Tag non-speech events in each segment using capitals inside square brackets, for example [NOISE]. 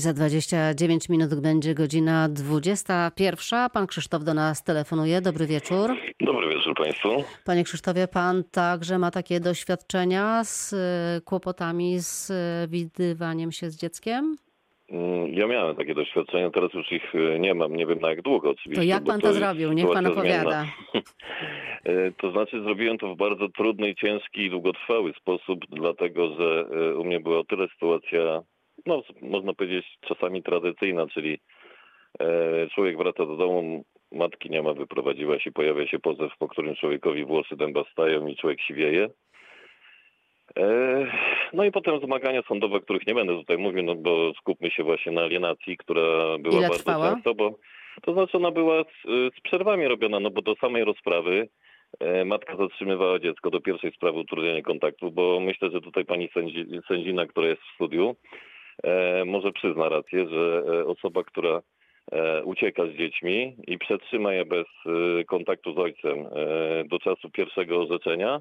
Za 29 minut będzie godzina 21. Pan Krzysztof do nas telefonuje. Dobry wieczór. Dobry wieczór Państwu. Panie Krzysztofie, pan także ma takie doświadczenia z y, kłopotami z y, widywaniem się z dzieckiem? Mm, Ja miałem takie doświadczenia, teraz już ich e, nie mam, nie wiem na jak długo oczywiście. To jak pan to jest zrobił? Niech pan zmienna. opowiada. [LAUGHS] To znaczy zrobiłem to w bardzo trudny, ciężki i długotrwały sposób, dlatego że u mnie była o tyle sytuacja, no można powiedzieć czasami tradycyjna, czyli e, człowiek wraca do domu, matki nie ma, wyprowadziła się, pojawia się pozew, po którym człowiekowi włosy dęba stają i człowiek siwieje. E, No i potem zmagania sądowe, których nie będę tutaj mówił, no bo skupmy się właśnie na alienacji, która była Ile bardzo trwała? często, bo to znaczy ona była z, z przerwami robiona, no bo do samej rozprawy e, matka zatrzymywała dziecko do pierwszej sprawy utrudnienia kontaktu, bo myślę, że tutaj pani sędzi, sędzina, która jest w studiu, może przyzna rację, że e, osoba, która e, ucieka z dziećmi i przetrzyma je bez e, kontaktu z ojcem e, do czasu pierwszego orzeczenia,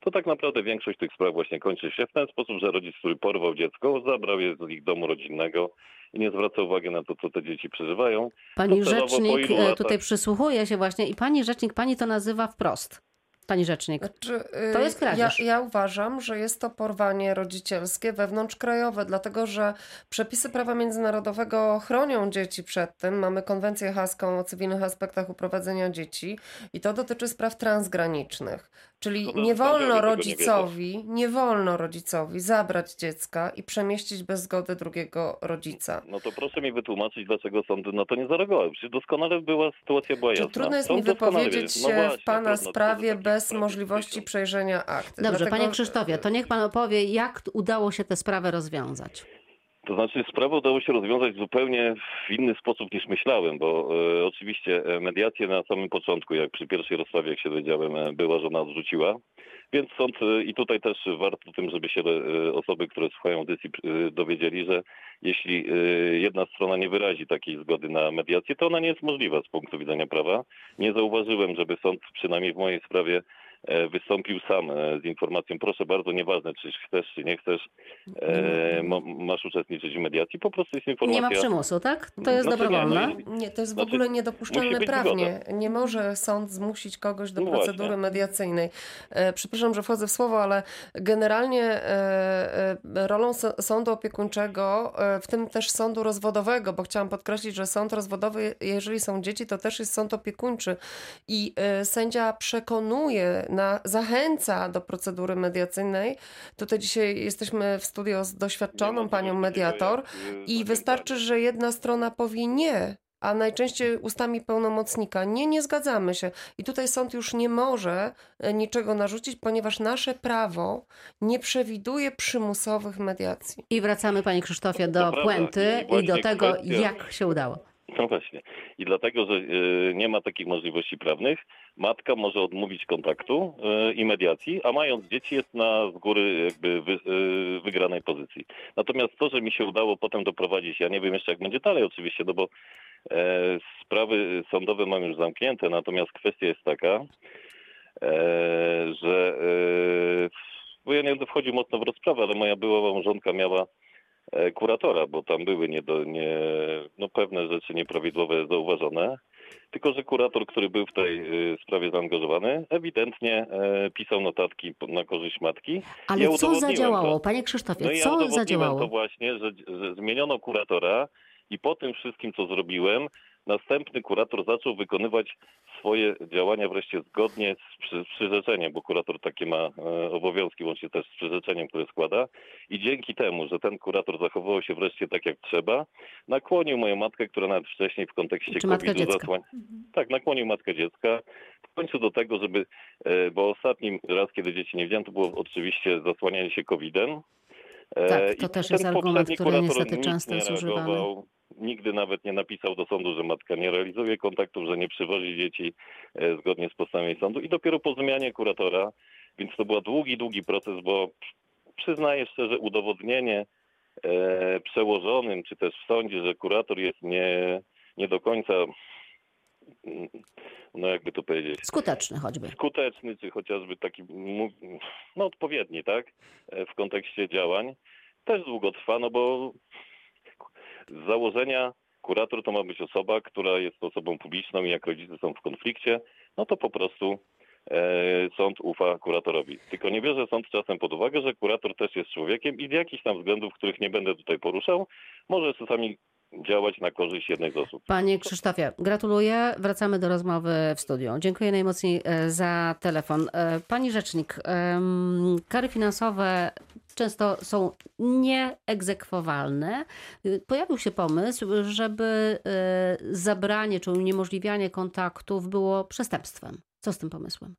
to tak naprawdę większość tych spraw właśnie kończy się w ten sposób, że rodzic, który porwał dziecko, zabrał je z ich domu rodzinnego i nie zwraca uwagi na to, co te dzieci przeżywają. Pani Docelowo rzecznik e, latach- tutaj przysłuchuje się właśnie i pani rzecznik, pani to nazywa wprost. Pani rzecznik. Znaczy, y, To jest kradzież. Ja, ja uważam, że jest to porwanie rodzicielskie wewnątrzkrajowe, dlatego że przepisy prawa międzynarodowego chronią dzieci przed tym. Mamy konwencję haską o cywilnych aspektach uprowadzenia dzieci i to dotyczy spraw transgranicznych. Czyli nie wolno rodzicowi, nie wolno rodzicowi zabrać dziecka i przemieścić bez zgody drugiego rodzica. No to proszę mi wytłumaczyć, dlaczego sądy na to nie zareagowały. Przecież doskonale była sytuacja była Czy jasna. trudno jest Sąd mi wypowiedzieć wiedział. się No właśnie, w Pana trudno, sprawie bez możliwości przejrzenia akt. Dobrze, Dlatego- panie Krzysztofie, to niech pan opowie, jak udało się tę sprawę rozwiązać. To znaczy sprawę udało się rozwiązać zupełnie w inny sposób niż myślałem, bo e, oczywiście e, mediację na samym początku, jak przy pierwszej rozprawie, jak się dowiedziałem, e, była żona odrzuciła. Więc sąd e, i tutaj też warto tym, żeby się e, osoby, które słuchają audycji dowiedzieli, że jeśli jedna strona nie wyrazi takiej zgody na mediację, to ona nie jest możliwa z punktu widzenia prawa. Nie zauważyłem, żeby sąd przynajmniej w mojej sprawie wystąpił sam e, z informacją, proszę bardzo, nieważne czy chcesz, czy nie chcesz, e, masz uczestniczyć w mediacji, po prostu jest informacja. Nie ma przymusu, tak? To jest Znaczy nie, dobrowolne. no Nie, to jest w Znaczy, ogóle musi niedopuszczalne prawnie. Nie może sąd zmusić kogoś do No procedury właśnie. mediacyjnej. E, przepraszam, że wchodzę w słowo, ale generalnie e, e, rolą sądu opiekuńczego, e, w tym też sądu rozwodowego, bo chciałam podkreślić, że sąd rozwodowy, jeżeli są dzieci, to też jest sąd opiekuńczy i e, sędzia przekonuje, na, zachęca do procedury mediacyjnej. Tutaj dzisiaj jesteśmy w studio z doświadczoną panią mediator i wystarczy, że jedna strona powie nie, a najczęściej ustami pełnomocnika nie, nie zgadzamy się. I tutaj sąd już nie może e, niczego narzucić, ponieważ nasze prawo nie przewiduje przymusowych mediacji. I wracamy, panie Krzysztofie, To do puenty I do tego, kwestia- jak się udało. No właśnie. I dlatego, że y, nie ma takich możliwości prawnych, matka może odmówić kontaktu y, i mediacji, a mając dzieci jest na z góry jakby y, wygranej pozycji. Natomiast to, że mi się udało potem doprowadzić, ja nie wiem jeszcze jak będzie dalej oczywiście, no bo e, sprawy sądowe mam już zamknięte, natomiast kwestia jest taka, e, że e, bo ja nie będę wchodził mocno w rozprawę, ale moja była małżonka miała kuratora, bo tam były nie do, nie, no pewne rzeczy nieprawidłowe zauważone. Tylko, że kurator, który był w tej e, sprawie zaangażowany, ewidentnie e, pisał notatki na korzyść matki. Ale Ja co zadziałało, to. panie Krzysztofie, No ja co udowodniłem zadziałało? to właśnie, że, że zmieniono kuratora i po tym wszystkim, co zrobiłem, następny kurator zaczął wykonywać swoje działania wreszcie zgodnie z przy, z przyrzeczeniem, bo kurator takie ma e, obowiązki, łącznie też z przyrzeczeniem, które składa. I dzięki temu, że ten kurator zachowywał się wreszcie tak, jak trzeba, nakłonił moją matkę, która nawet wcześniej w kontekście Czy matkę COVID-u dziecka. zasłań... Tak, nakłonił matkę dziecka w końcu do tego, żeby, e, bo ostatnim raz, kiedy dzieci nie wziąłem, to było oczywiście zasłanianie się COVID-em. E, Tak, i to też jest argument, który niestety nic często nie jest używany. Nigdy nawet nie napisał do sądu, że matka nie realizuje kontaktów, że nie przywozi dzieci e, zgodnie z postanowieniem sądu. I dopiero po zmianie kuratora, więc to był długi, długi proces, bo przyznaję szczerze, udowodnienie e, przełożonym, czy też w sądzie, że kurator jest nie, nie do końca, mm, no jakby to powiedzieć, Skuteczny choćby. skuteczny, czy chociażby taki no, odpowiedni, tak, e, w kontekście działań, też długo trwa, no bo z założenia kurator to ma być osoba, która jest osobą publiczną i jak rodzice są w konflikcie, no to po prostu e, sąd ufa kuratorowi. Tylko nie bierze sąd czasem pod uwagę, że kurator też jest człowiekiem i z jakichś tam względów, których nie będę tutaj poruszał, może czasami działać na korzyść jednej z osób. Panie Krzysztofie, gratuluję. Wracamy do rozmowy w studiu. Dziękuję najmocniej e, za telefon. E, Pani rzecznik, kary finansowe często są nieegzekwowalne. Y, Pojawił się pomysł, żeby e, zabranie czy uniemożliwianie kontaktów było przestępstwem. Co z tym pomysłem?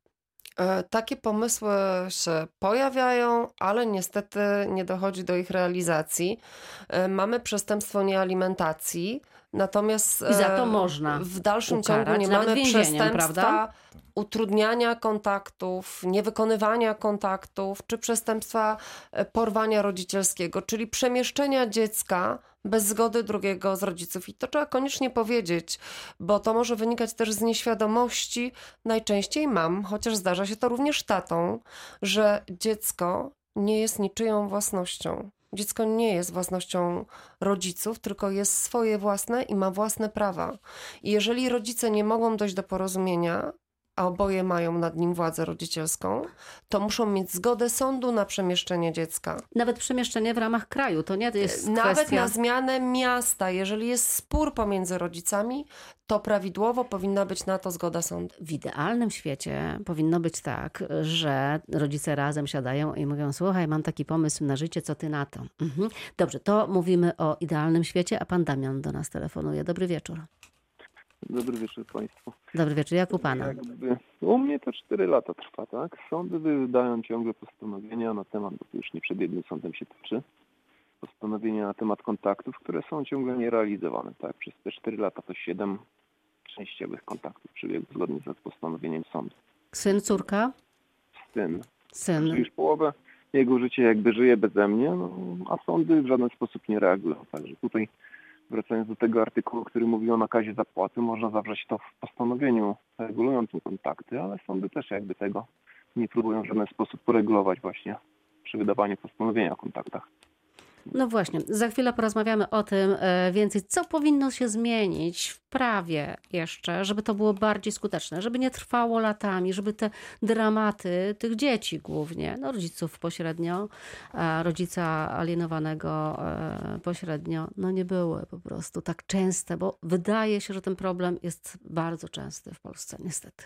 E, Takie pomysły się pojawiają, ale niestety nie dochodzi do ich realizacji. E, Mamy przestępstwo niealimentacji, natomiast I za to e, można w dalszym ukarać, ciągu nie mamy przestępstwa prawda? utrudniania kontaktów, niewykonywania kontaktów, czy przestępstwa porwania rodzicielskiego, czyli przemieszczenia dziecka bez zgody drugiego z rodziców. I to trzeba koniecznie powiedzieć, bo to może wynikać też z nieświadomości najczęściej mam, chociaż zdarza się to również tatą, że dziecko nie jest niczyją własnością. Dziecko nie jest własnością rodziców, tylko jest swoje własne i ma własne prawa. I jeżeli rodzice nie mogą dojść do porozumienia, a oboje mają nad nim władzę rodzicielską, to muszą mieć zgodę sądu na przemieszczenie dziecka. Nawet przemieszczenie w ramach kraju, to nie jest Nawet kwestia... na zmianę miasta, jeżeli jest spór pomiędzy rodzicami, to prawidłowo powinna być na to zgoda sądu. W idealnym świecie powinno być tak, że rodzice razem siadają i mówią: Słuchaj, mam taki pomysł na życie, co ty na to? Mhm. Dobrze, to mówimy o idealnym świecie, a pan Damian do nas telefonuje. Dobry wieczór. Dobry wieczór Państwu. Dobry wieczór, jak u pana? Jakby, u mnie to 4 lata trwa, tak? Sądy wydają ciągle postanowienia na temat, bo to już nie przed jednym sądem się tyczy, postanowienia na temat kontaktów, które są ciągle nierealizowane, tak? Przez te 4 lata to 7 częściowych kontaktów przebiegło zgodnie z postanowieniem sądu. Syn, córka? Syn, Syn. już połowę jego życia jakby żyje beze mnie, no, a sądy w żaden sposób nie reagują. Także tutaj wracając do tego artykułu, który mówił o nakazie zapłaty, można zawrzeć to w postanowieniu regulującym kontakty, ale sądy też jakby tego nie próbują w żaden sposób uregulować właśnie przy wydawaniu postanowienia o kontaktach. No właśnie, za chwilę porozmawiamy o tym e, więcej, co powinno się zmienić w prawie jeszcze, żeby to było bardziej skuteczne, żeby nie trwało latami, żeby te dramaty tych dzieci głównie, no rodziców pośrednio, rodzica alienowanego e, pośrednio, no nie były po prostu tak częste, bo wydaje się, że ten problem jest bardzo częsty w Polsce, niestety.